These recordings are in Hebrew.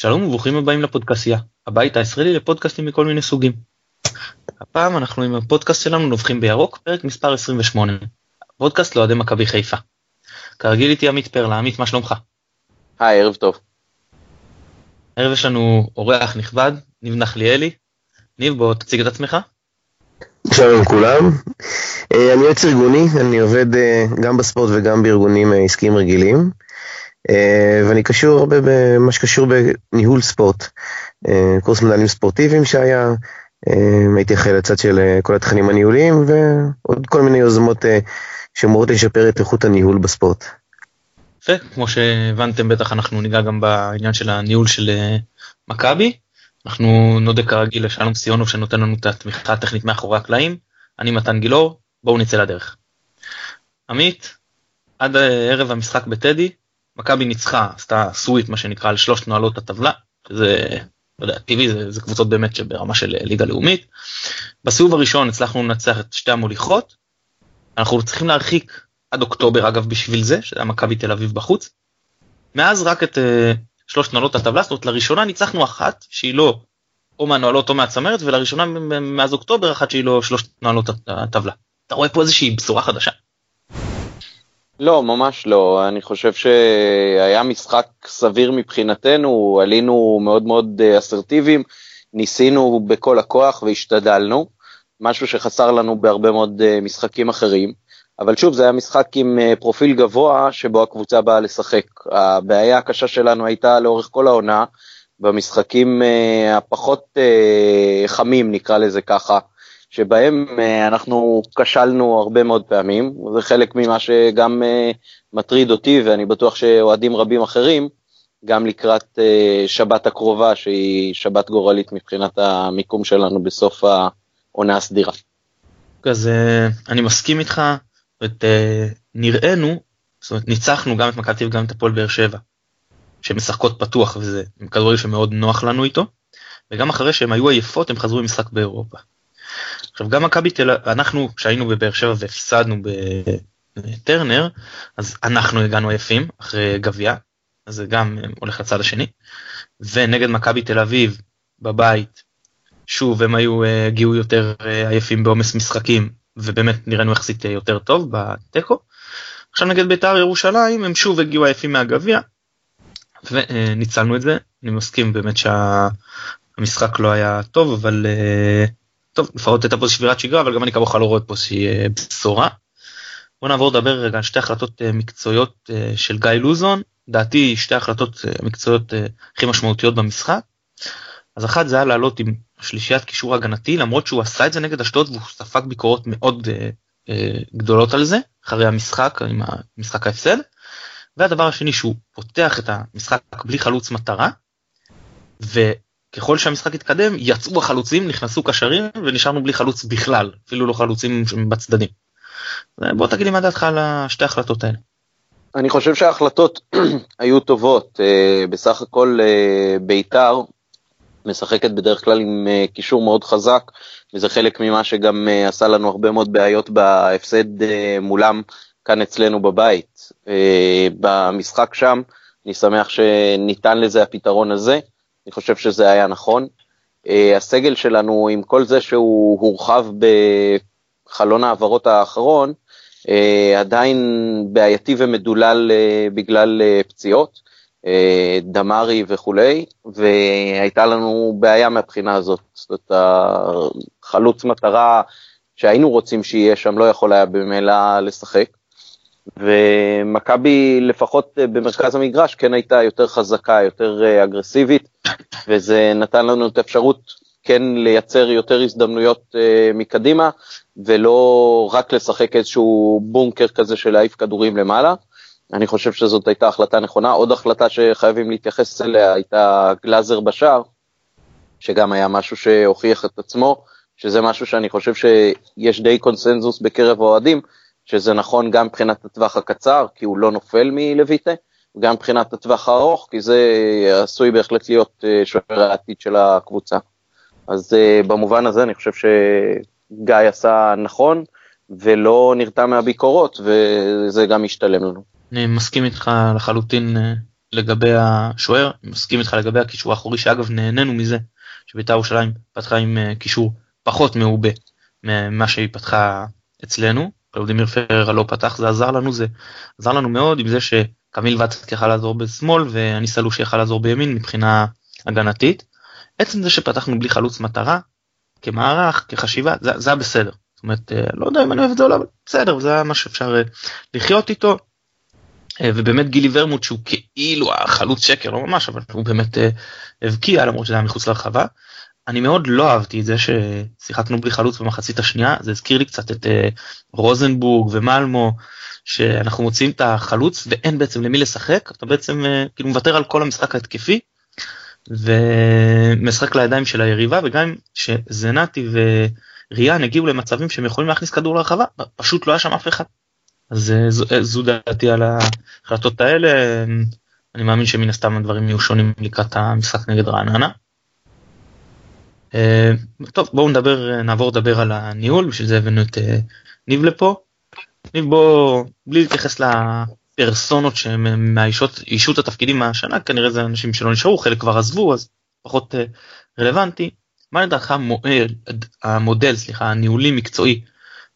שלום וברוכים הבאים לפודקאסיה, הבית הישראלי לפודקאסטים מכל מיני סוגים. הפעם אנחנו עם הפודקאסט שלנו נובחים בירוק, פרק מספר 28. פודקאסט לאוהדי מכבי חיפה. כרגיל איתי עמית פרלה, עמית מה שלומך? היי, ערב טוב. הערב יש לנו אורח נכבד, ניב נחליאלי. ניב בוא תציג את עצמך. שלום לכולם, אה, אני יועץ ארגוני, אני עובד אה, גם בספורט וגם בארגונים אה, עסקיים רגילים. אה, ואני קשור הרבה במה שקשור בניהול ספורט, אה, קורס מנהלים ספורטיביים שהיה, אה, הייתי אחראי לצד של כל התכנים הניהוליים ועוד כל מיני יוזמות שאמורות לשפר את איכות הניהול בספורט. יפה, כמו שהבנתם בטח אנחנו ניגע גם בעניין של הניהול של מכבי. אנחנו נודה כרגיל לשלום סיונוב שנותן לנו את התמיכה הטכנית מאחורי הקלעים. אני מתן גילאור, בואו נצא לדרך. עמית, עד ערב המשחק בטדי, מכבי ניצחה, עשתה סוויט מה שנקרא על שלושת נועלות הטבלה, שזה, לא יודע, טבעי, זה, זה קבוצות באמת שברמה של ליגה לאומית. בסיבוב הראשון הצלחנו לנצח את שתי המוליכות, אנחנו צריכים להרחיק עד אוקטובר אגב בשביל זה, שזה היה מכבי תל אביב בחוץ. מאז רק את uh, שלושת נועלות הטבלה, זאת אומרת לראשונה ניצחנו אחת שהיא לא או מהנועלות או מהצמרת, ולראשונה מאז אוקטובר אחת שהיא לא שלושת נועלות הטבלה. אתה רואה פה איזושהי בשורה חדשה. לא, ממש לא. אני חושב שהיה משחק סביר מבחינתנו, עלינו מאוד מאוד אה, אסרטיביים, ניסינו בכל הכוח והשתדלנו, משהו שחסר לנו בהרבה מאוד אה, משחקים אחרים. אבל שוב, זה היה משחק עם אה, פרופיל גבוה שבו הקבוצה באה לשחק. הבעיה הקשה שלנו הייתה לאורך כל העונה, במשחקים הפחות חמים, נקרא לזה ככה, שבהם אה, אנחנו כשלנו הרבה מאוד פעמים, זה חלק ממה שגם אה, מטריד אותי ואני בטוח שאוהדים רבים אחרים, גם לקראת אה, שבת הקרובה שהיא שבת גורלית מבחינת המיקום שלנו בסוף העונה הסדירה. אז אני מסכים איתך, את, נראינו, זאת אומרת ניצחנו גם את מכבי תל וגם את הפועל באר שבע, שמשחקות פתוח וזה כדורגל שמאוד נוח לנו איתו, וגם אחרי שהם היו עייפות הם חזרו למשחק באירופה. עכשיו גם מכבי תל אביב, אנחנו כשהיינו בבאר שבע והפסדנו בטרנר, אז אנחנו הגענו עייפים אחרי גביע, אז זה גם הולך לצד השני, ונגד מכבי תל אביב בבית, שוב הם היו, הגיעו יותר עייפים בעומס משחקים, ובאמת נראינו יחסית יותר טוב בתיקו. עכשיו נגד בית"ר ירושלים הם שוב הגיעו עייפים מהגביע, וניצלנו את זה, אני מסכים באמת שהמשחק לא היה טוב, אבל טוב, לפחות הייתה פה שבירת שגרה, אבל גם אני כמוך לא רואה פה שהיא אה, בשורה. בוא נעבור לדבר רגע על שתי החלטות אה, מקצועיות אה, של גיא לוזון, דעתי שתי החלטות מקצועיות הכי משמעותיות במשחק. אז אחת זה היה לעלות עם שלישיית קישור הגנתי, למרות שהוא עשה את זה נגד אשדוד והוא ספג ביקורות מאוד גדולות על זה, אחרי המשחק, עם משחק ההפסד. והדבר השני שהוא פותח את המשחק בלי חלוץ מטרה, ככל שהמשחק התקדם יצאו החלוצים נכנסו קשרים ונשארנו בלי חלוץ בכלל אפילו לא חלוצים בצדדים. בוא תגיד לי מה דעתך על השתי ההחלטות האלה. אני חושב שההחלטות היו טובות אה, בסך הכל אה, בית"ר משחקת בדרך כלל עם אה, קישור מאוד חזק וזה חלק ממה שגם עשה לנו הרבה מאוד בעיות בהפסד מולם כאן אצלנו בבית. במשחק שם אני שמח שניתן לזה הפתרון הזה. אני חושב שזה היה נכון. Uh, הסגל שלנו, עם כל זה שהוא הורחב בחלון ההעברות האחרון, uh, עדיין בעייתי ומדולל uh, בגלל פציעות, דמארי וכולי, והייתה לנו בעיה מהבחינה הזאת. זאת אומרת, החלוץ מטרה שהיינו רוצים שיהיה שם לא יכול היה במילא לשחק. ומכבי לפחות אה, במרכז המגרש כן הייתה יותר חזקה, יותר אה, אגרסיבית, וזה נתן לנו את האפשרות כן לייצר יותר הזדמנויות uh, מקדימה, ולא רק לשחק איזשהו בונקר כזה של להעיף כדורים למעלה. אני חושב שזאת הייתה החלטה נכונה. עוד החלטה שחייבים להתייחס אליה הייתה גלאזר בשער, שגם היה משהו שהוכיח את עצמו, שזה משהו שאני חושב שיש די קונסנזוס בקרב האוהדים, שזה נכון גם מבחינת הטווח הקצר, כי הוא לא נופל מלויטה, וגם מבחינת הטווח הארוך, כי זה עשוי בהחלט להיות אה, שוער העתיד של הקבוצה. אז uh, במובן הזה אני חושב שגיא עשה נכון, ולא נרתע מהביקורות, וזה גם משתלם לנו. אני מסכים איתך לחלוטין, אה, לגבי השוער, מסכים איתך לגבי הקישור האחורי, שאגב נהנינו מזה, שבית"ר ירושלים פתחה עם אה, קישור פחות מעובה ממה שהיא פתחה אצלנו. ולדימיר פרר לא פתח, זה עזר לנו, זה עזר לנו מאוד עם זה שקמיל ואצק יכל לעזור בשמאל ואני סלוש יכל לעזור בימין מבחינה הגנתית. עצם זה שפתחנו בלי חלוץ מטרה, כמערך, כחשיבה, זה, זה היה בסדר. זאת אומרת, אה, לא יודע אם אני אוהב את זה או לא, אבל בסדר, זה היה מה שאפשר אה, לחיות איתו. אה, ובאמת גילי ורמוט שהוא כאילו החלוץ שקר, לא ממש, אבל הוא באמת הבקיע למרות שזה היה מחוץ לרחבה. אני מאוד לא אהבתי את זה ששיחקנו בלי חלוץ במחצית השנייה, זה הזכיר לי קצת את רוזנבורג ומלמו, שאנחנו מוציאים את החלוץ ואין בעצם למי לשחק, אתה בעצם כאילו מוותר על כל המשחק ההתקפי ומשחק לידיים של היריבה וגם שזנתי וריאן הגיעו למצבים שהם יכולים להכניס כדור לרחבה פשוט לא היה שם אף אחד. אז אה, זו, זו דעתי על ההחלטות האלה אני מאמין שמן הסתם הדברים יהיו שונים לקראת המשחק נגד רעננה. אה, טוב בואו נדבר נעבור לדבר על הניהול בשביל זה הבאנו את ניב לפה. ניב בוא בלי להתייחס פרסונות שהם מאישות התפקידים מהשנה כנראה זה אנשים שלא נשארו חלק כבר עזבו אז פחות אה, רלוונטי. מה לדעתך המודל סליחה הניהולי מקצועי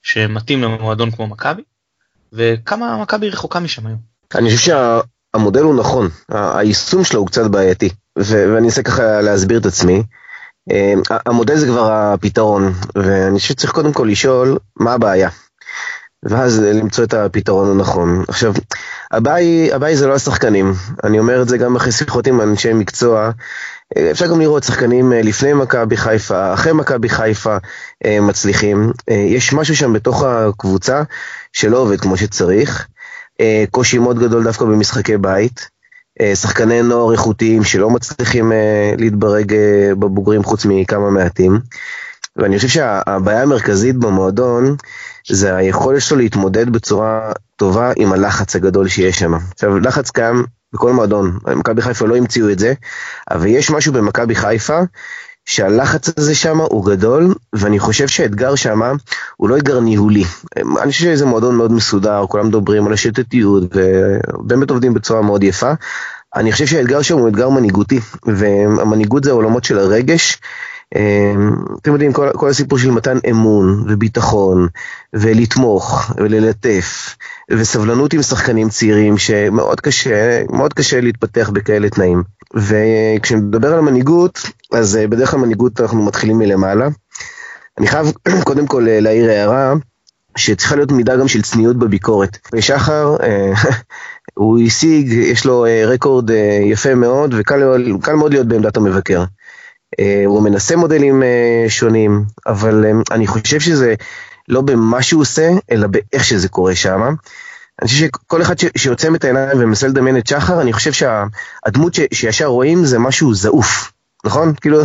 שמתאים למועדון כמו מכבי וכמה מכבי רחוקה משם היום. אני חושב שהמודל הוא נכון היישום שלו הוא קצת בעייתי ואני אנסה ככה להסביר את עצמי. אה, המודל זה כבר הפתרון ואני חושב שצריך קודם כל לשאול מה הבעיה. ואז למצוא את הפתרון הנכון. עכשיו, הבעיה זה לא השחקנים, אני אומר את זה גם אחרי שיחות עם אנשי מקצוע, אפשר גם לראות שחקנים אה, לפני מכבי חיפה, אחרי מכבי חיפה אה, מצליחים, אה, יש משהו שם בתוך הקבוצה שלא עובד כמו שצריך, קושי מאוד גדול דווקא במשחקי בית, שחקני נוער איכותיים שלא מצליחים להתברג בבוגרים חוץ מכמה מעטים. ואני חושב שהבעיה המרכזית במועדון זה היכולת שלו להתמודד בצורה טובה עם הלחץ הגדול שיש שם. עכשיו, לחץ קיים בכל מועדון, מכבי חיפה לא המציאו את זה, אבל יש משהו במכבי חיפה שהלחץ הזה שם הוא גדול, ואני חושב שהאתגר שם הוא לא אתגר ניהולי. אני חושב שזה מועדון מאוד מסודר, כולם מדברים על השיטתיות, ובאמת עובדים בצורה מאוד יפה. אני חושב שהאתגר שם הוא אתגר מנהיגותי, והמנהיגות זה העולמות של הרגש. אמ, אתם יודעים, כל, כל הסיפור של מתן אמון וביטחון ולתמוך וללטף וסבלנות עם שחקנים צעירים שמאוד קשה, מאוד קשה להתפתח בכאלה תנאים. וכשנדבר על המנהיגות, אז אה, בדרך כלל מנהיגות אנחנו מתחילים מלמעלה. אני חייב קודם כל אה, להעיר הערה שצריכה להיות מידה גם של צניעות בביקורת. ושחר, אה, הוא השיג, יש לו רקורד יפה מאוד וקל מאוד להיות בעמדת המבקר. אה, הוא מנסה מודלים אה, שונים, אבל אה, אני חושב שזה לא במה שהוא עושה, אלא באיך שזה קורה שם. אני חושב שכל אחד שיוצא את העיניים ומנסה לדמיין את שחר, אני חושב שהדמות שישר רואים זה משהו זעוף, נכון? כאילו,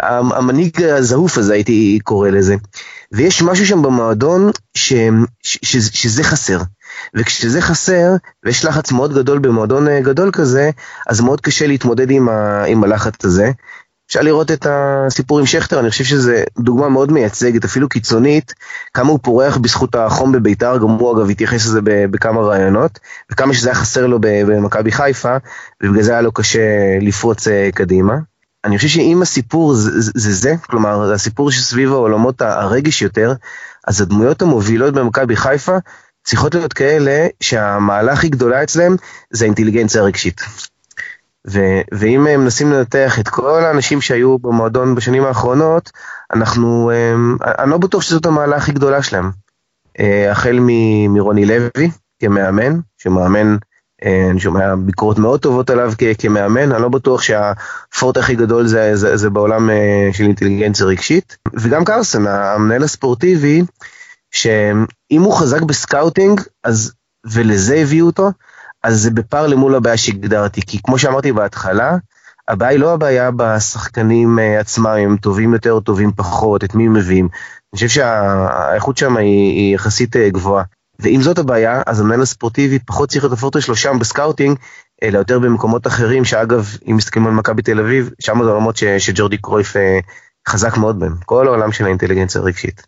המנהיג הזעוף הזה הייתי קורא לזה. ויש משהו שם במועדון ש, ש, ש, שזה חסר. וכשזה חסר, ויש לחץ מאוד גדול במועדון גדול כזה, אז מאוד קשה להתמודד עם, ה, עם הלחץ הזה. אפשר לראות את הסיפור עם שכטר, אני חושב שזו דוגמה מאוד מייצגת, אפילו קיצונית, כמה הוא פורח בזכות החום בביתר, גם הוא אגב התייחס לזה בכמה רעיונות, וכמה שזה היה חסר לו במכבי חיפה, ובגלל זה היה לו קשה לפרוץ אה, קדימה. אני חושב שאם הסיפור זה זה, זה, זה כלומר, הסיפור שסביב העולמות הרגש יותר, אז הדמויות המובילות במכבי חיפה צריכות להיות כאלה שהמהלך הכי גדולה אצלם זה האינטליגנציה הרגשית. ו- ואם הם מנסים לנתח את כל האנשים שהיו במועדון בשנים האחרונות, אנחנו, הם, אני לא בטוח שזאת המעלה הכי גדולה שלהם. אה, החל מ- מרוני לוי כמאמן, שמאמן, אה, אני שומע ביקורות מאוד טובות עליו כ- כמאמן, אני לא בטוח שהפורט הכי גדול זה, זה, זה בעולם אה, של אינטליגנציה רגשית. וגם קרסון, המנהל הספורטיבי, שאם הוא חזק ב scouting, אז, ולזה הביאו אותו, אז זה בפער למול הבעיה שהגדרתי, כי כמו שאמרתי בהתחלה, הבעיה היא לא הבעיה בשחקנים אה, עצמם, הם טובים יותר או טובים פחות, את מי הם מביאים. אני חושב שהאיכות שם היא, היא יחסית אה, גבוהה. ואם זאת הבעיה, אז המנהל הספורטיבי פחות צריך את הפורטו שלו שם ב scouting, אלא יותר במקומות אחרים, שאגב, אם מסתכלים על מכבי תל אביב, שם זה עולמות שג'ורדי קרויף אה, חזק מאוד בהם, כל העולם של האינטליגנציה הרגשית.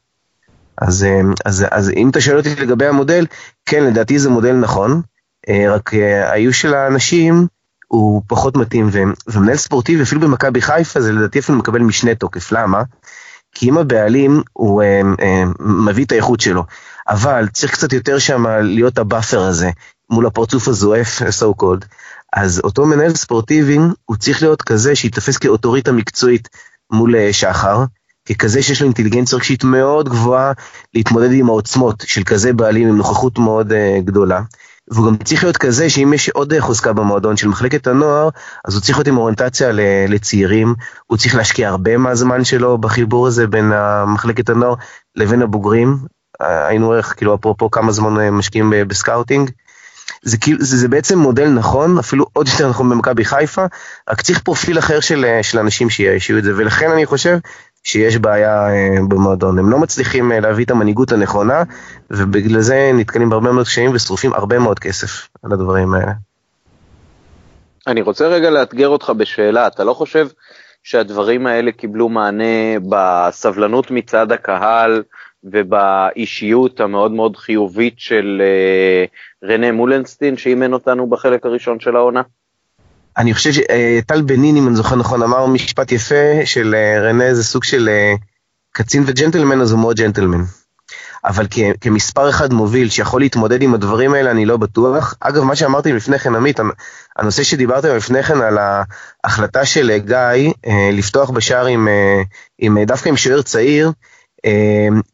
אז, אז, אז אם אתה שואל אותי לגבי המודל, כן, לדעתי זה מודל נכון, רק אה, האיוש של האנשים הוא פחות מתאים, ומנהל ספורטיבי אפילו במכבי חיפה זה לדעתי אפילו מקבל משנה תוקף, למה? כי אם הבעלים הוא אה, אה, מביא את האיכות שלו, אבל צריך קצת יותר שם להיות ה buffer הזה, מול הפרצוף הזועף, so called, אז אותו מנהל ספורטיבי, הוא צריך להיות כזה שיתפס כאוטוריטה מקצועית מול אה, שחר, ככזה שיש לו אינטליגנציה רגשית מאוד גבוהה להתמודד עם העוצמות של כזה בעלים עם נוכחות מאוד אה, גדולה. והוא גם צריך להיות כזה שאם יש עוד חוזקה במועדון של מחלקת הנוער, אז הוא צריך להיות עם אוריינטציה לצעירים, הוא צריך להשקיע הרבה מהזמן שלו בחיבור הזה בין מחלקת הנוער לבין הבוגרים. היינו ערך, כאילו אפרופו כמה זמן אה, משקיעים ב scouting. זה, זה, זה בעצם מודל נכון, אפילו עוד יותר נכון במכבי חיפה, רק צריך פרופיל אחר של, אה, של אנשים שיאיישו את זה, ולכן אני חושב שיש בעיה אה, במועדון. הם לא מצליחים אה, להביא את המנהיגות הנכונה, ובגלל זה נתקלים בהרבה מאוד קשיים ושרופים הרבה מאוד כסף על הדברים האלה. אני רוצה רגע לאתגר אותך בשאלה, אתה לא חושב שהדברים האלה קיבלו מענה בסבלנות מצד הקהל ובאישיות המאוד מאוד חיובית של uh, רנה מולנסטין שאימן אותנו בחלק הראשון של העונה? אני חושב שטל בנין, אם אני זוכר נכון, אמר משפט יפה של אה, רנה זה סוג של אה, קצין וג'נטלמן, אז הוא מאוד ג'נטלמן. אבל כ- כמספר אחד מוביל שיכול להתמודד עם הדברים האלה, אני לא בטוח. אגב, מה שאמרתי לפני כן, עמית, הנושא שדיברתם לפני כן על ההחלטה של אה, גיא לפתוח בשער עם, עם, דווקא עם שוער צעיר,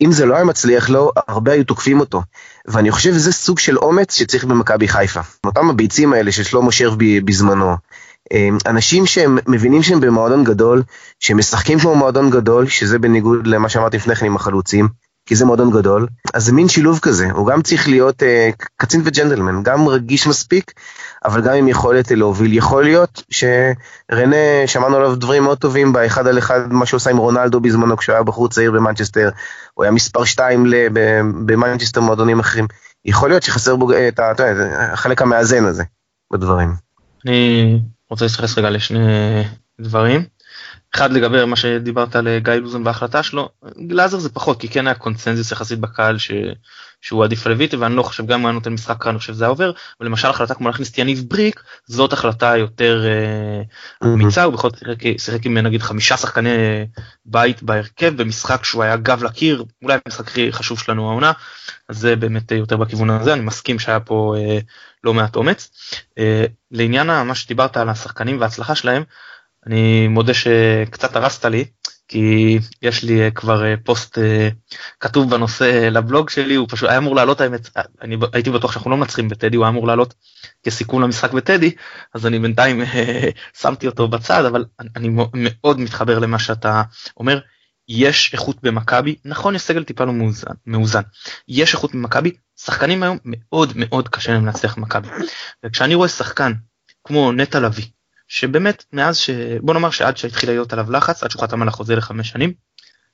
אם זה לא היה מצליח לו, הרבה היו תוקפים אותו. ואני חושב שזה סוג של אומץ שצריך במכבי חיפה. אותם הביצים האלה של שלמה שרף בזמנו. אנשים שהם מבינים שהם במועדון גדול, שהם משחקים כמו מועדון גדול, שזה בניגוד למה שאמרתי לפני כן עם החלוצים, כי זה מועדון גדול, אז זה מין שילוב כזה, הוא גם צריך להיות uh, קצין וג'נטלמן, גם רגיש מספיק, אבל גם עם יכולת להוביל. יכול להיות שרנה, שמענו עליו דברים מאוד טובים באחד על אחד, מה שהוא עשה עם רונלדו בזמנו כשהוא היה בחור צעיר במנצ'סטר, הוא היה מספר שתיים במנצ'סטר מועדונים אחרים. יכול להיות שחסר בו את החלק המאזן הזה בדברים. אני רוצה להתייחס רגע לשני דברים. אחד לגבי מה שדיברת על גיא לוזון וההחלטה שלו, גלאזר זה פחות כי כן היה קונצנזוס יחסית בקהל ש... שהוא עדיף לויטי ואני לא חושב גם אם היה נותן משחק אני חושב שזה היה עובר ולמשל החלטה כמו להכניס את יניב בריק זאת החלטה יותר אה, אמיצה הוא בכל זאת שיחק עם נגיד חמישה שחקני בית בהרכב במשחק שהוא היה גב לקיר אולי המשחק הכי חשוב שלנו העונה אז זה באמת יותר בכיוון הזה אני מסכים שהיה פה אה, לא מעט אומץ. אה, לעניין מה שדיברת על השחקנים וההצלחה שלהם אני מודה שקצת הרסת לי כי יש לי אה, כבר אה, פוסט אה, כתוב בנושא לבלוג שלי הוא פשוט היה אמור לעלות האמת אני הייתי בטוח שאנחנו לא מנצחים בטדי הוא היה אמור לעלות כסיכום למשחק בטדי אז אני בינתיים שמתי אותו בצד אבל אני מאוד מתחבר למה שאתה אומר. יש איכות במכבי נכון יש סגל טיפה לא מאוזן, מאוזן. יש איכות במכבי שחקנים היום מאוד מאוד קשה להם להצליח במכבי. וכשאני רואה שחקן כמו נטע לביא שבאמת מאז ש... בוא נאמר שעד שהתחיל להיות עליו לחץ עד שהוא חתם על החוזה לחמש שנים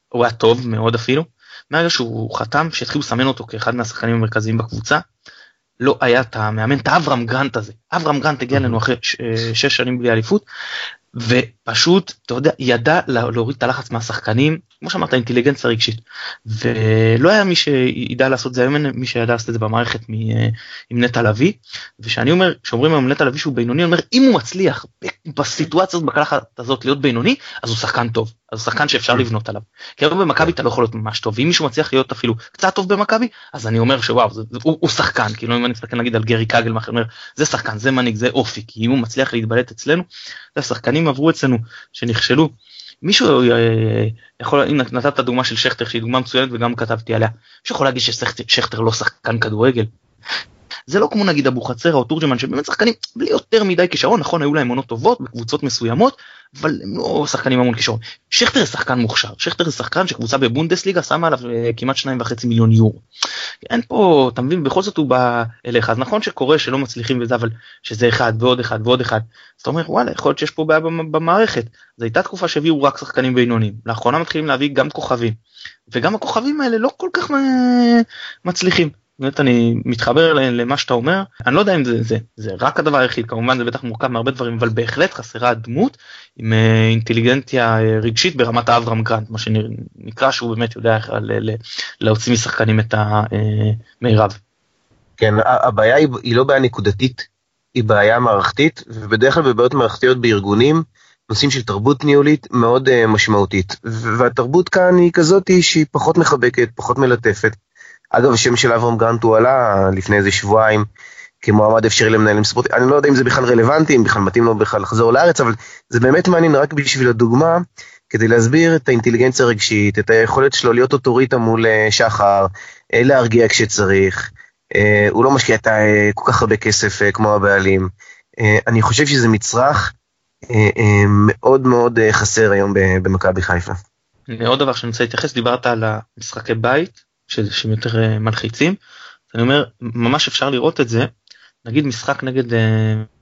הוא היה טוב מאוד אפילו. מהרגע שהוא חתם שהתחילו לסמן אותו כאחד מהשחקנים המרכזיים בקבוצה לא היה את המאמן את אברהם גרנט הזה. אברהם גרנט הגיע אלינו אחרי שש שנים בלי אליפות ופשוט אתה יודע ידע להוריד את הלחץ מהשחקנים כמו שאמרת אינטליגנציה רגשית. ולא היה מי שידע לעשות זה היום אין מי שידע לעשות את זה במערכת מ, עם נטע לביא. ושאני אומר כשאומרים היום נטע לביא שהוא בינוני אומר אם הוא מצליח בסיטואציה הזאת בקלחת הזאת להיות בינוני אז הוא שחקן טוב. אז הוא שחקן שאפשר לבנות עליו. כי היום במכבי אתה לא יכול להיות ממש טוב. ואם מישהו מצליח להיות אפילו קצת טוב במכבי אז אני אומר שוואו זה, הוא, הוא שחקן. כאילו אם אני מסתכל נגיד על גרי קאגל אומר זה שחקן זה מנהיג זה אופי. כי אם הוא מצליח להתבלט אצלנו שחקנים עברו אצלנו שנכשלו מישהו אה, יכול, אם נתת דוגמה של שכטר שהיא דוגמה מצוינת וגם כתבתי עליה, מישהו יכול להגיד ששכטר לא שחקן כדורגל? זה לא כמו נגיד אבו חצרה או תורג'מן שבאמת שחקנים בלי יותר מדי כישרון נכון היו להם עונות טובות בקבוצות מסוימות אבל הם לא שחקנים המון כישרון. שכטר זה שחקן מוכשר שכטר זה שחקן שקבוצה בבונדסליגה שמה עליו אה, כמעט שניים וחצי מיליון יורו. אין פה אתה מבין בכל זאת הוא בא אליך אז נכון שקורה שלא מצליחים וזה אבל שזה אחד ועוד אחד ועוד אחד. אז אתה אומר וואלה יכול להיות שיש פה בעיה במערכת. זו הייתה תקופה שהביאו רק שחקנים בינוניים לאחרונה מתחילים להביא גם כוכבים וגם הכוכבים האלה לא כל כך אה, מצליחים. באמת אני מתחבר למה שאתה אומר אני לא יודע אם זה זה זה רק הדבר היחיד כמובן זה בטח מורכב מהרבה דברים אבל בהחלט חסרה דמות עם אה, אינטליגנציה אה, רגשית ברמת האברהם גרנט מה שנקרא שהוא באמת יודע איך להוציא משחקנים את המירב. כן הבעיה היא לא בעיה נקודתית היא בעיה מערכתית, ובדרך כלל בבעיות מערכתיות בארגונים, נושאים של תרבות ניהולית מאוד משמעותית. והתרבות כאן היא כזאת שהיא פחות מחבקת, פחות מלטפת. אגב, השם של אברהם גרנט הוא עלה לפני איזה שבועיים כמועמד אפשרי למנהלים ספורטים. אני לא יודע אם זה בכלל רלוונטי, אם בכלל מתאים לו בכלל לחזור לארץ, אבל זה באמת מעניין רק בשביל הדוגמה, כדי להסביר את האינטליגנציה הרגשית, את היכולת שלו להיות אוטוריטה מול אה, שחר, אה, להרגיע כשצריך. הוא לא משקיע את כל כך הרבה כסף כמו הבעלים. אני חושב שזה מצרך אה, אה, מאוד מאוד אה, חסר היום במכבי חיפה. עוד דבר שאני רוצה להתייחס, דיברת על המשחקי בית, שהם יותר מלחיצים, אני אומר, ממש אפשר לראות את זה, נגיד משחק נגד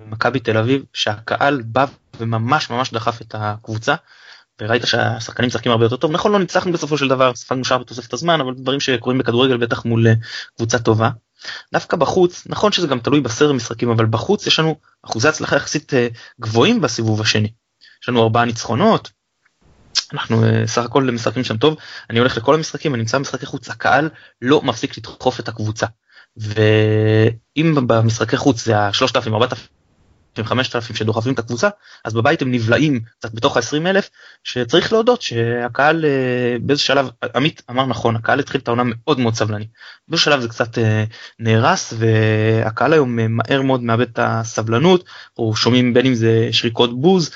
מכבי תל אביב, שהקהל בא וממש ממש דחף את הקבוצה, וראית שהשחקנים משחקים הרבה יותר טוב, נכון לא ניצחנו בסופו של דבר, ספגנו שער בתוספת הזמן, אבל דברים שקורים בכדורגל בטח מול קבוצה טובה. דווקא בחוץ, נכון שזה גם תלוי בסדר משחקים, אבל בחוץ יש לנו אחוזי הצלחה יחסית אה, גבוהים בסיבוב השני. יש לנו ארבעה ניצחונות, אנחנו אה, סך הכל משחקים שם טוב, אני הולך לכל המשחקים, אני נמצא במשחקי חוץ, הקהל לא מפסיק לדחוף את הקבוצה. ואם במשחקי חוץ זה השלושת אלפים, ארבעת אלפים 5,000 שדוחפים את הקבוצה, אז בבית הם נבלעים קצת בתוך ה-20 אלף, שצריך להודות שהקהל אה, באיזה שלב, עמית אמר נכון, הקהל התחיל את העונה מאוד מאוד סבלני. באיזה שלב זה קצת אה, נהרס, והקהל היום מהר מאוד מאבד את הסבלנות, או שומעים בין אם זה שריקות בוז,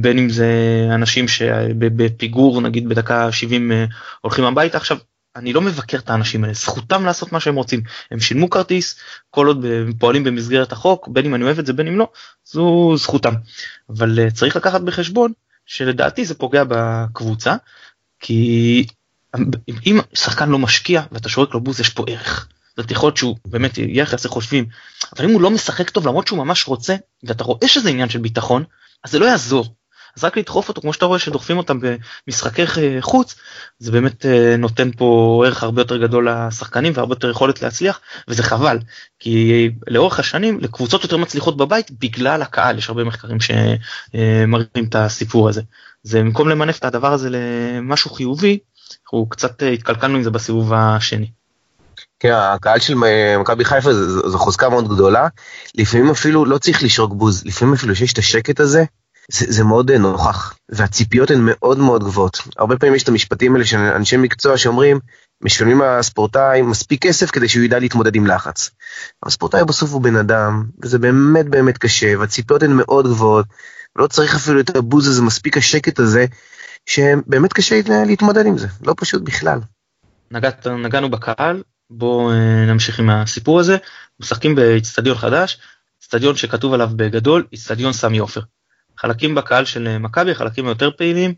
בין אם זה אנשים שבפיגור נגיד בדקה 70 הולכים הביתה עכשיו אני לא מבקר את האנשים האלה, זכותם לעשות מה שהם רוצים. הם שילמו כרטיס, כל עוד הם פועלים במסגרת החוק, בין אם אני אוהב את זה בין אם לא, זו זכותם. אבל uh, צריך לקחת בחשבון שלדעתי זה פוגע בקבוצה, כי אם שחקן לא משקיע ואתה שורק לו בוז יש פה ערך. זאת יכול להיות שהוא באמת יהיה איך חושבים, אבל אם הוא לא משחק טוב למרות שהוא ממש רוצה, ואתה רואה שזה עניין של ביטחון, אז זה לא יעזור. אז רק לדחוף אותו כמו שאתה רואה שדוחפים אותם במשחקי חוץ זה באמת אה, נותן פה ערך הרבה יותר גדול לשחקנים והרבה יותר יכולת להצליח וזה חבל כי לאורך השנים לקבוצות יותר מצליחות בבית בגלל הקהל יש הרבה מחקרים שמראים את הסיפור הזה. זה במקום למנף את הדבר הזה למשהו חיובי אנחנו קצת אה, התקלקלנו עם זה בסיבוב השני. כן, הקהל של מכבי חיפה זו חוזקה מאוד גדולה, לפעמים אפילו לא צריך לשרוק בוז, לפעמים אפילו שיש את השקט הזה, זה, זה מאוד אה, נוכח, והציפיות הן מאוד מאוד גבוהות. הרבה פעמים יש את המשפטים האלה של אנשי מקצוע שאומרים, משלמים לספורטאי מספיק כסף כדי שהוא ידע להתמודד עם לחץ. הספורטאי בסוף הוא בן אדם, וזה באמת באמת קשה, והציפיות הן מאוד גבוהות, לא צריך אפילו את הבוז הזה, מספיק השקט הזה, שבאמת קשה להתמודד עם זה, לא פשוט בכלל. נגעת, נגענו בקהל, בואו אה, נמשיך עם הסיפור הזה. משחקים באיצטדיון חדש, איצטדיון שכתוב עליו בגדול, איצטדיון סמי עופר. חלקים בקהל של אה, מכבי, חלקים היותר פעילים,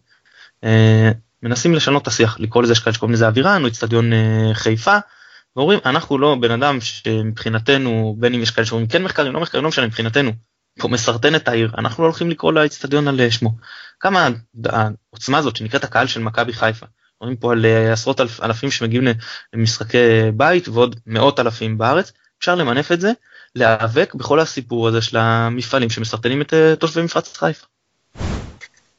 אה, מנסים לשנות את השיח, לקרוא לזה שכאלה שקוראים לזה אווירן או אצטדיון אה, חיפה, ואומרים אנחנו לא בן אדם שמבחינתנו בין אם יש כאלה שאומרים כן מחקרים לא מחקרים לא משנה מבחינתנו הוא מסרטן את העיר אנחנו לא הולכים לקרוא לאצטדיון על שמו. כמה העוצמה הזאת שנקראת הקהל של מכבי חיפה. אומרים פה על עשרות אלפ, אלפים שמגיעים למשחקי בית ועוד מאות אלפים בארץ אפשר למנף את זה להיאבק בכל הסיפור הזה של המפעלים שמסרטנים את אה, תושבי מפרץ חיפה.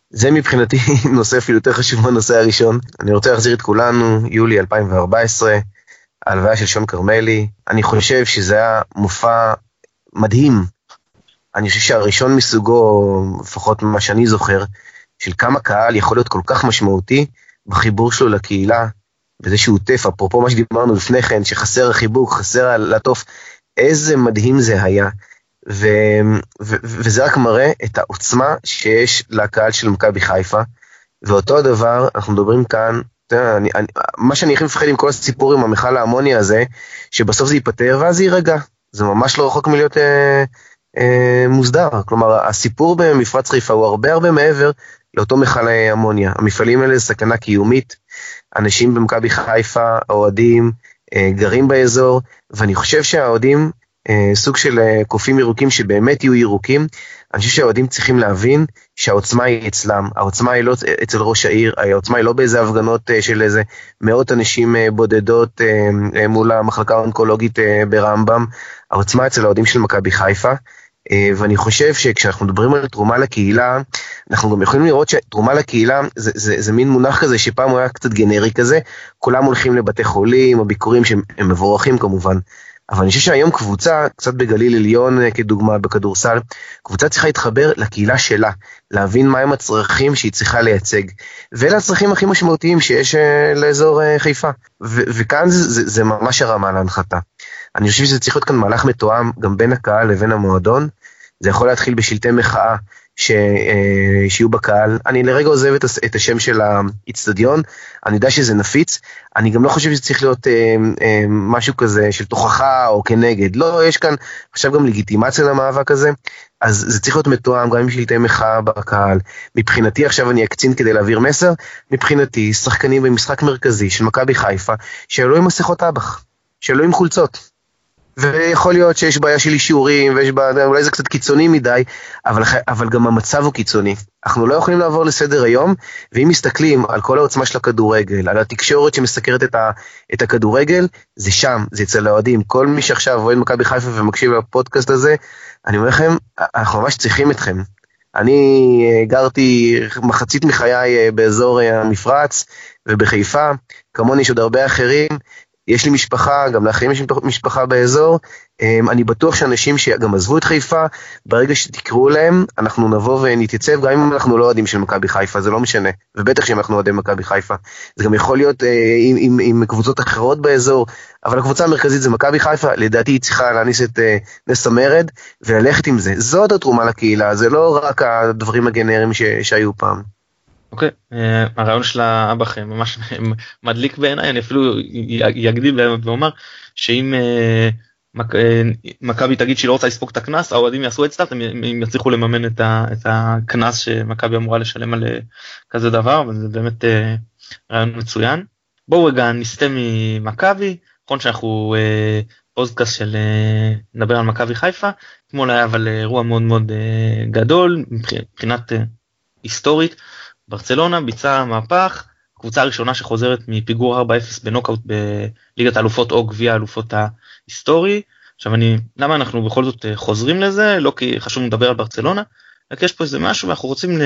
זה מבחינתי נושא אפילו יותר חשוב מהנושא הראשון. אני רוצה להחזיר את כולנו, יולי 2014, ההלוויה של שון כרמלי. אני חושב שזה היה מופע מדהים. אני חושב שהראשון מסוגו, לפחות ממה שאני זוכר, של כמה קהל יכול להיות כל כך משמעותי בחיבור שלו לקהילה, וזה שהוא עוטף, אפרופו מה שדיברנו לפני כן, שחסר החיבוק, חסר לעטוף איזה מדהים זה היה. ו, ו, וזה רק מראה את העוצמה שיש לקהל של מכבי חיפה. ואותו הדבר, אנחנו מדברים כאן, אתה אני, אני, מה שאני הכי מפחד עם כל הסיפור עם המכל האמוני הזה, שבסוף זה ייפתר ואז זה יירגע. זה ממש לא רחוק מלהיות אה, אה, מוסדר. כלומר, הסיפור במפרץ חיפה הוא הרבה הרבה מעבר לאותו מכל אמוניה. המפעלים האלה זה סכנה קיומית. אנשים במכבי חיפה, אוהדים, אה, גרים באזור, ואני חושב שהאוהדים, אה, סוג של אה, קופים ירוקים שבאמת יהיו ירוקים, אני חושב שהאוהדים צריכים להבין שהעוצמה היא אצלם, העוצמה היא לא אצל ראש העיר, העוצמה היא לא באיזה הפגנות של איזה מאות אנשים בודדות מול המחלקה האונקולוגית ברמב"ם, העוצמה אצל האוהדים של מכבי חיפה. אה, ואני חושב שכשאנחנו מדברים על תרומה לקהילה, אנחנו גם יכולים לראות שתרומה לקהילה זה, זה, זה מין מונח כזה שפעם הוא היה קצת גנרי כזה, כולם הולכים לבתי חולים, הביקורים שהם מבורכים כמובן, אבל אני חושב שהיום קבוצה, קצת בגליל עליון אה, כדוגמה בכדורסל, קבוצה צריכה להתחבר לקהילה שלה, להבין מהם הצרכים שהיא צריכה לייצג. ואלה הצרכים הכי משמעותיים שיש אה, לאזור חיפה. ו- וכאן זה, זה, זה ממש הרמה להנחתה. אני חושב שזה צריך להיות כאן מהלך מתואם גם בין הקהל לבין המועדון. זה יכול להתחיל בשלטי מחאה ש, אה, שיהיו בקהל. אני לרגע עוזב את, את השם של האיצטדיון, אני יודע שזה נפיץ, אני גם לא חושב שזה צריך להיות אה, אה, משהו כזה של תוכחה או כנגד. לא, יש כאן עכשיו גם לגיטימציה למאבק הזה, אז זה צריך להיות מתואם גם עם שלטי מחאה בקהל. מבחינתי, עכשיו אני אקצין כדי להעביר מסר, מבחינתי, שחקנים במשחק מרכזי של מכבי חיפה, שעלו עם מסכות אב"ח, שעלו עם חולצות. ויכול להיות שיש בעיה של אישורים, ויש בעיה, אולי זה קצת קיצוני מדי, אבל, אבל גם המצב הוא קיצוני. אנחנו לא יכולים לעבור לסדר היום, ואם מסתכלים על כל העוצמה של הכדורגל, על התקשורת שמסקרת את, ה, את הכדורגל, זה שם, זה אצל האוהדים. כל מי שעכשיו אוהד מכבי חיפה ומקשיב לפודקאסט הזה, אני אומר לכם, אנחנו ממש צריכים אתכם. אני אה, גרתי מחצית מחיי אה, באזור אה, המפרץ ובחיפה, כמוני יש עוד הרבה אחרים, יש לי משפחה, גם לאחרים יש משפחה באזור. אמ, אני בטוח שאנשים שגם עזבו את חיפה, ברגע שתקראו להם, אנחנו נבוא ונתייצב, גם אם אנחנו לא אוהדים של מכבי חיפה, זה לא משנה. ובטח שאם אנחנו אוהדי מכבי חיפה. זה גם יכול להיות אה, עם, עם, עם קבוצות אחרות באזור, אבל הקבוצה המרכזית זה מכבי חיפה, לדעתי היא צריכה להניס את אה, נס המרד וללכת עם זה. זאת התרומה לקהילה, זה לא רק הדברים הגנריים ש, שהיו פעם. אוקיי. אה, הרעיון של האב"ח ממש מדליק בעיניי, אני אפילו אקדים ואומר שאם uh, מכבי תגיד שהיא לא רוצה לספוג את הקנס, האוהדים יעשו את סטארט, הם, יצליחו לממן את, ה, את הקנס שמכבי אמורה לשלם על כזה דבר, וזה באמת רעיון מצוין. בואו רגע נסטה ממכבי, נכון שאנחנו פודקאסט של נדבר על מכבי חיפה, אתמול היה אבל אירוע מאוד מאוד גדול מבחינת היסטורית. ברצלונה ביצעה מהפך, קבוצה ראשונה שחוזרת מפיגור 4-0 בנוקאוט בליגת האלופות או גביע האלופות ההיסטורי. עכשיו אני, למה אנחנו בכל זאת אה, חוזרים לזה? לא כי חשוב לדבר על ברצלונה, רק יש פה איזה משהו ואנחנו רוצים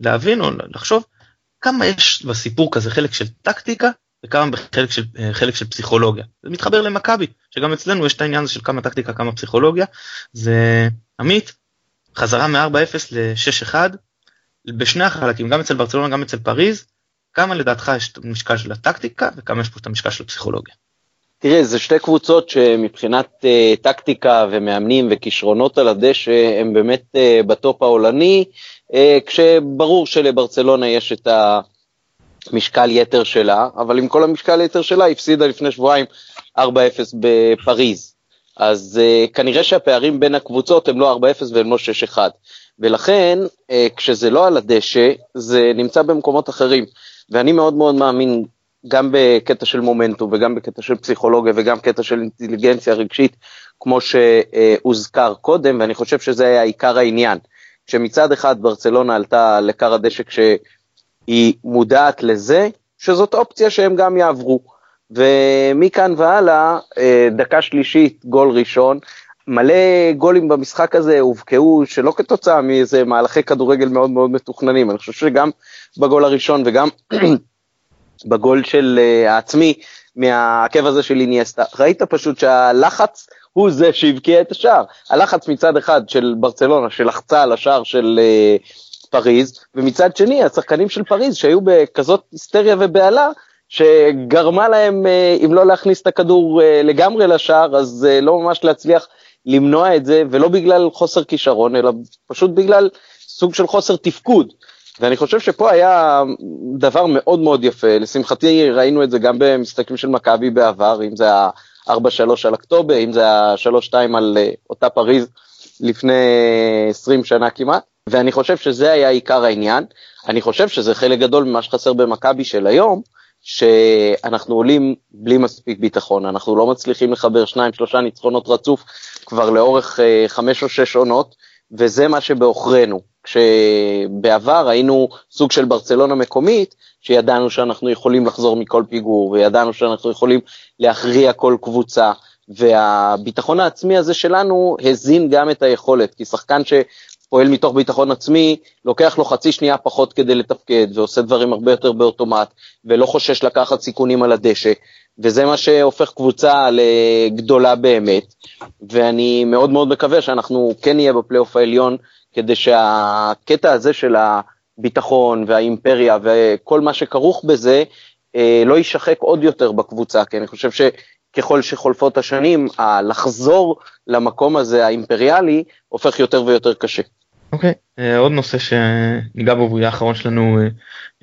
להבין או לחשוב כמה יש בסיפור כזה חלק של טקטיקה וכמה בחלק של, אה, חלק של פסיכולוגיה. זה מתחבר למכבי, שגם אצלנו יש את העניין הזה של כמה טקטיקה כמה פסיכולוגיה. זה עמית, חזרה מ-4-0 ל-6-1, בשני החלקים, גם אצל ברצלונה, גם אצל פריז, כמה לדעתך יש את המשקל של הטקטיקה וכמה יש פה את המשקל של הפסיכולוגיה? תראה, זה שתי קבוצות שמבחינת uh, טקטיקה ומאמנים וכישרונות על הדשא הם באמת uh, בטופ העולני, uh, כשברור שלברצלונה יש את המשקל יתר שלה, אבל עם כל המשקל יתר שלה הפסידה לפני שבועיים 4-0 בפריז. אז uh, כנראה שהפערים בין הקבוצות הם לא 4-0 והם לא 6-1. ולכן אה, כשזה לא על הדשא, זה נמצא במקומות אחרים. ואני מאוד מאוד מאמין גם בקטע של מומנטום וגם בקטע של פסיכולוגיה וגם קטע של אינטליגנציה רגשית, כמו שהוזכר קודם, ואני חושב שזה היה עיקר העניין. שמצד אחד ברצלונה עלתה לכר הדשא כשהיא מודעת לזה, שזאת אופציה שהם גם יעברו. ומכאן והלאה, אה, דקה שלישית, גול ראשון, מלא גולים במשחק הזה הובקעו שלא כתוצאה מאיזה מהלכי כדורגל מאוד מאוד מתוכננים, אני חושב שגם בגול הראשון וגם בגול של uh, העצמי מהעקב הזה של איניאסטה, ראית פשוט שהלחץ הוא זה שהבקיע את השער. הלחץ מצד אחד של ברצלונה שלחצה על השער של uh, פריז, ומצד שני השחקנים של פריז שהיו בכזאת היסטריה ובהלה, שגרמה להם, uh, אם לא להכניס את הכדור לגמרי לשער, אז לא ממש להצליח למנוע את זה, ולא בגלל חוסר כישרון, אלא פשוט בגלל סוג של חוסר תפקוד. ואני חושב שפה היה דבר מאוד מאוד יפה, לשמחתי ראינו את זה גם במשחקים של מכבי בעבר, אם זה ה-4-3 על אקטובר, אם זה ה-3-2 על אה, אותה פריז לפני 20 שנה כמעט, ואני חושב שזה היה עיקר העניין. אני חושב שזה חלק גדול ממה שחסר במכבי של היום, שאנחנו עולים בלי מספיק ביטחון, אנחנו לא מצליחים לחבר שניים שלושה ניצחונות רצוף כבר לאורך אה, חמש או שש עונות, וזה מה שבעוכרינו. כשבעבר היינו סוג של ברצלונה מקומית, שידענו שאנחנו יכולים לחזור מכל פיגור, וידענו שאנחנו יכולים להכריע כל קבוצה, והביטחון העצמי הזה שלנו הזין גם את היכולת, כי שחקן ש... פועל מתוך ביטחון עצמי, לוקח לו חצי שנייה פחות כדי לתפקד, ועושה דברים הרבה יותר באוטומט, ולא חושש לקחת סיכונים על הדשא, וזה מה שהופך קבוצה לגדולה באמת, ואני מאוד מאוד מקווה שאנחנו כן נהיה בפלייאוף העליון, כדי שהקטע הזה של הביטחון והאימפריה וכל מה שכרוך בזה, אה, לא יישחק עוד יותר בקבוצה, כי אני חושב שככל שחולפות השנים, לחזור למקום הזה האימפריאלי הופך יותר ויותר קשה. אוקיי, okay. אה, עוד נושא שניגע בו והוא יהיה האחרון שלנו אה,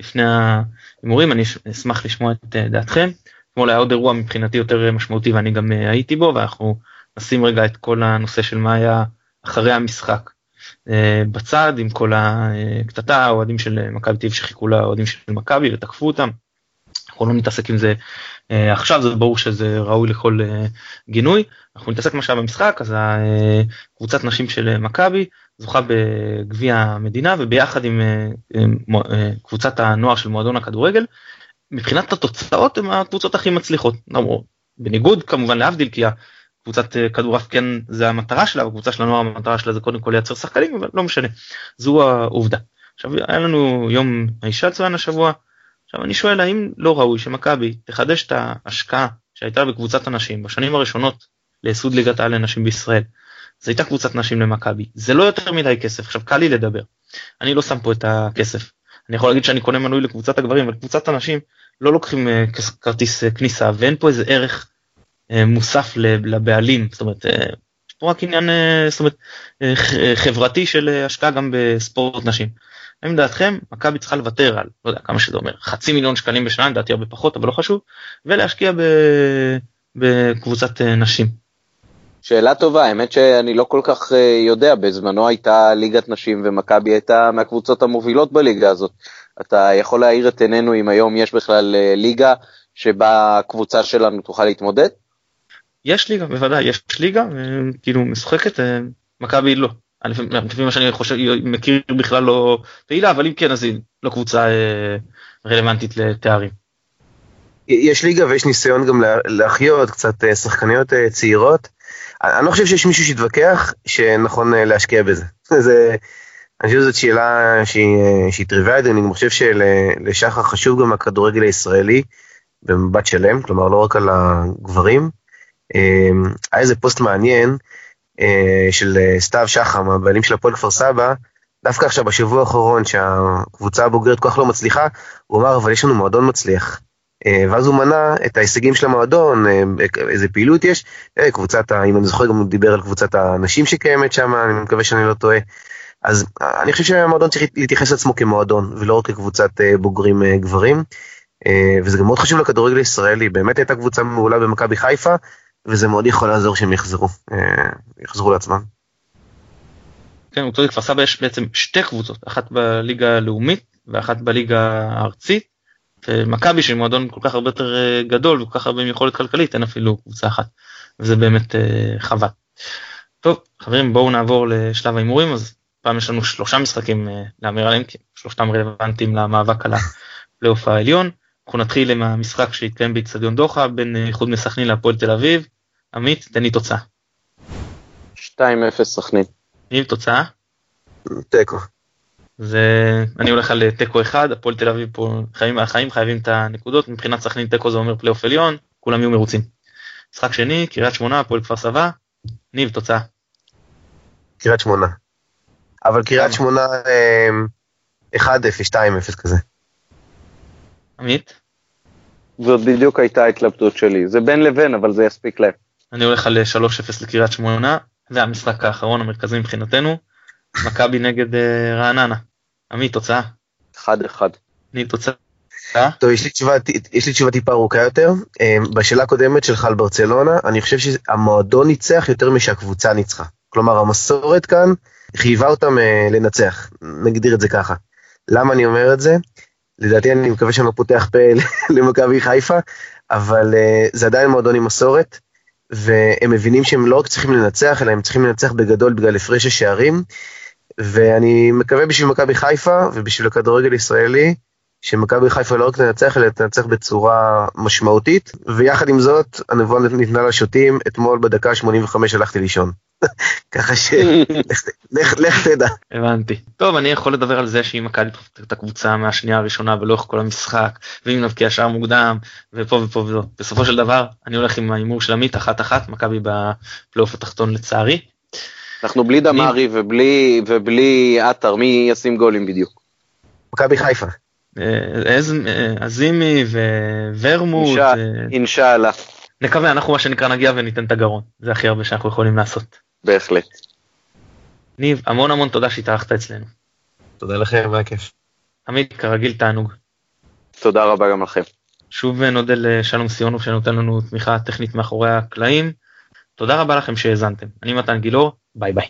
לפני ההימורים, אני אשמח לשמוע את דעתכם. אתמול היה עוד אירוע מבחינתי יותר משמעותי ואני גם הייתי בו ואנחנו נשים רגע את כל הנושא של מה היה אחרי המשחק בצד עם כל הקטטה, האוהדים של מכבי תל שחיכו לאוהדים של מכבי ותקפו אותם. אנחנו לא נתעסק עם זה uh, עכשיו זה ברור שזה ראוי לכל uh, גינוי. אנחנו נתעסק מה שהיה במשחק אז קבוצת נשים של מכבי זוכה בגביע המדינה וביחד עם uh, uh, uh, קבוצת הנוער של מועדון הכדורגל. מבחינת התוצאות הם הקבוצות הכי מצליחות. בניגוד כמובן להבדיל כי קבוצת כדורעף כן זה המטרה שלה הקבוצה של הנוער המטרה שלה זה קודם כל לייצר שחקנים אבל לא משנה. זו העובדה. עכשיו היה לנו יום האישה צוין השבוע עכשיו אני שואל האם לא ראוי שמכבי תחדש את ההשקעה שהייתה בקבוצת הנשים בשנים הראשונות לייסוד ליגת העל לנשים בישראל. זו הייתה קבוצת נשים למכבי. זה לא יותר מדי כסף. עכשיו קל לי לדבר. אני לא שם פה את הכסף. אני יכול להגיד שאני קונה מנוי לקבוצת הגברים אבל קבוצת הנשים לא לוקחים uh, כרטיס uh, כניסה ואין פה איזה ערך uh, מוסף לבעלים. זאת אומרת יש פה רק עניין זאת אומרת, חברתי של השקעה גם בספורט נשים. האם דעתכם מכבי צריכה לוותר על לא יודע כמה שזה אומר חצי מיליון שקלים בשנה לדעתי הרבה פחות אבל לא חשוב ולהשקיע ב... בקבוצת אה, נשים. שאלה טובה האמת שאני לא כל כך אה, יודע בזמנו הייתה ליגת נשים ומכבי הייתה מהקבוצות המובילות בליגה הזאת. אתה יכול להאיר את עינינו אם היום יש בכלל אה, ליגה שבה הקבוצה שלנו תוכל להתמודד? יש ליגה בוודאי יש ליגה כאילו משחקת מכבי לא לפי מה שאני חושב מכיר בכלל לא פעילה אבל אם כן אז היא לא קבוצה אה, רלוונטית לתארים. יש ליגה ויש ניסיון גם להחיות קצת אה, שחקניות אה, צעירות. אני לא חושב שיש מישהו שיתווכח שנכון להשקיע בזה. זה, אני חושב שזאת שאלה שהיא, שהיא טריוויאלית, אני חושב שלשחר חשוב גם הכדורגל הישראלי במבט שלם, כלומר לא רק על הגברים. היה איזה פוסט מעניין של אה, סתיו שחם, הבעלים של הפועל כפר סבא, דווקא עכשיו בשבוע האחרון שהקבוצה הבוגרת כל כך לא מצליחה, הוא אמר אבל יש לנו מועדון מצליח. אה, ואז הוא מנה את ההישגים של המועדון, איזה פעילות יש, קבוצת, אם אני זוכר גם הוא דיבר על קבוצת הנשים שקיימת שם, אני מקווה שאני לא טועה. אז אני חושב שהמועדון צריך להתייחס לעצמו כמועדון, ולא רק כקבוצת בוגרים גברים. וזה גם מאוד חשוב לכדורגל הישראלי, באמת הייתה קבוצה מעולה במכבי חיפה, וזה מאוד יכול לעזור שהם יחזרו, אה, יחזרו לעצמם. כן, צודק, כפר סבא יש בעצם שתי קבוצות, אחת בליגה הלאומית ואחת בליגה הארצית. מכבי שהיא מועדון כל כך הרבה יותר אה, גדול וכל כך הרבה עם יכולת כלכלית אין אפילו קבוצה אחת וזה באמת אה, חבל. טוב חברים בואו נעבור לשלב ההימורים אז פעם יש לנו שלושה משחקים להמר עליהם כי שלושתם רלוונטיים למאבק על הפלייאוף העליון. אנחנו נתחיל עם המשחק שהתקיים באיצטדיון דוחה בין איחוד מסכנין להפועל תל אביב עמית, תן לי תוצאה. 2-0 סכנין. עם תוצאה? תיקו. זה אני הולך על תיקו אחד הפועל תל אביב פה חיים החיים חייבים את הנקודות מבחינת סכנין תיקו זה אומר פלייאוף עליון כולם יהיו מרוצים. משחק שני קריית שמונה הפועל כפר סבא ניב תוצאה. קריית שמונה. אבל קריית שמונה 1-0 אה, 2-0 כזה. עמית? זאת בדיוק הייתה ההתלבטות שלי. זה בין לבין, אבל זה יספיק להם. אני הולך על 3-0 לקריית שמונה, זה המשחק האחרון המרכזי מבחינתנו. מכבי נגד uh, רעננה. עמית, תוצאה? 1-1. אני תוצאה? טוב, יש לי תשובה, יש לי תשובה טיפה ארוכה יותר. אה, בשאלה הקודמת שלך על ברצלונה, אני חושב שהמועדון ניצח יותר משהקבוצה ניצחה. כלומר, המסורת כאן חייבה אותם לנצח, נגדיר את זה ככה. למה אני אומר את זה? לדעתי אני מקווה שאני לא פותח פה למכבי חיפה, אבל זה עדיין מועדון עם מסורת, והם מבינים שהם לא רק צריכים לנצח, אלא הם צריכים לנצח בגדול בגלל הפרש השערים, ואני מקווה בשביל מכבי חיפה ובשביל הכדורגל הישראלי, שמכבי חיפה לא רק תנצח, אלא תנצח בצורה משמעותית, ויחד עם זאת, הנבואה ניתנה לשוטים, אתמול בדקה 85 הלכתי לישון. ככה ש... לך תדע. הבנתי. טוב, אני יכול לדבר על זה שאם מכבי תפתח את הקבוצה מהשנייה הראשונה ולאורך כל המשחק, ואם נבקיע שער מוקדם, ופה ופה ופה. בסופו של דבר, אני הולך עם ההימור של עמית, אחת אחת, מכבי בפלייאוף התחתון לצערי. אנחנו בלי דמארי ובלי, ובלי עטר, מי ישים גולים בדיוק? מכבי חיפה. עזימי וורמוט. אינשאללה. נקווה, אנחנו מה שנקרא נגיע וניתן את הגרון, זה הכי הרבה שאנחנו יכולים לעשות. בהחלט. ניב, המון המון תודה שהתארחת אצלנו. תודה לכם, היה כיף. עמית, כרגיל תענוג. תודה רבה גם לכם. שוב נודה לשלום סיונוב שנותן לנו תמיכה טכנית מאחורי הקלעים. תודה רבה לכם שהאזנתם. אני מתן גילאור, ביי ביי.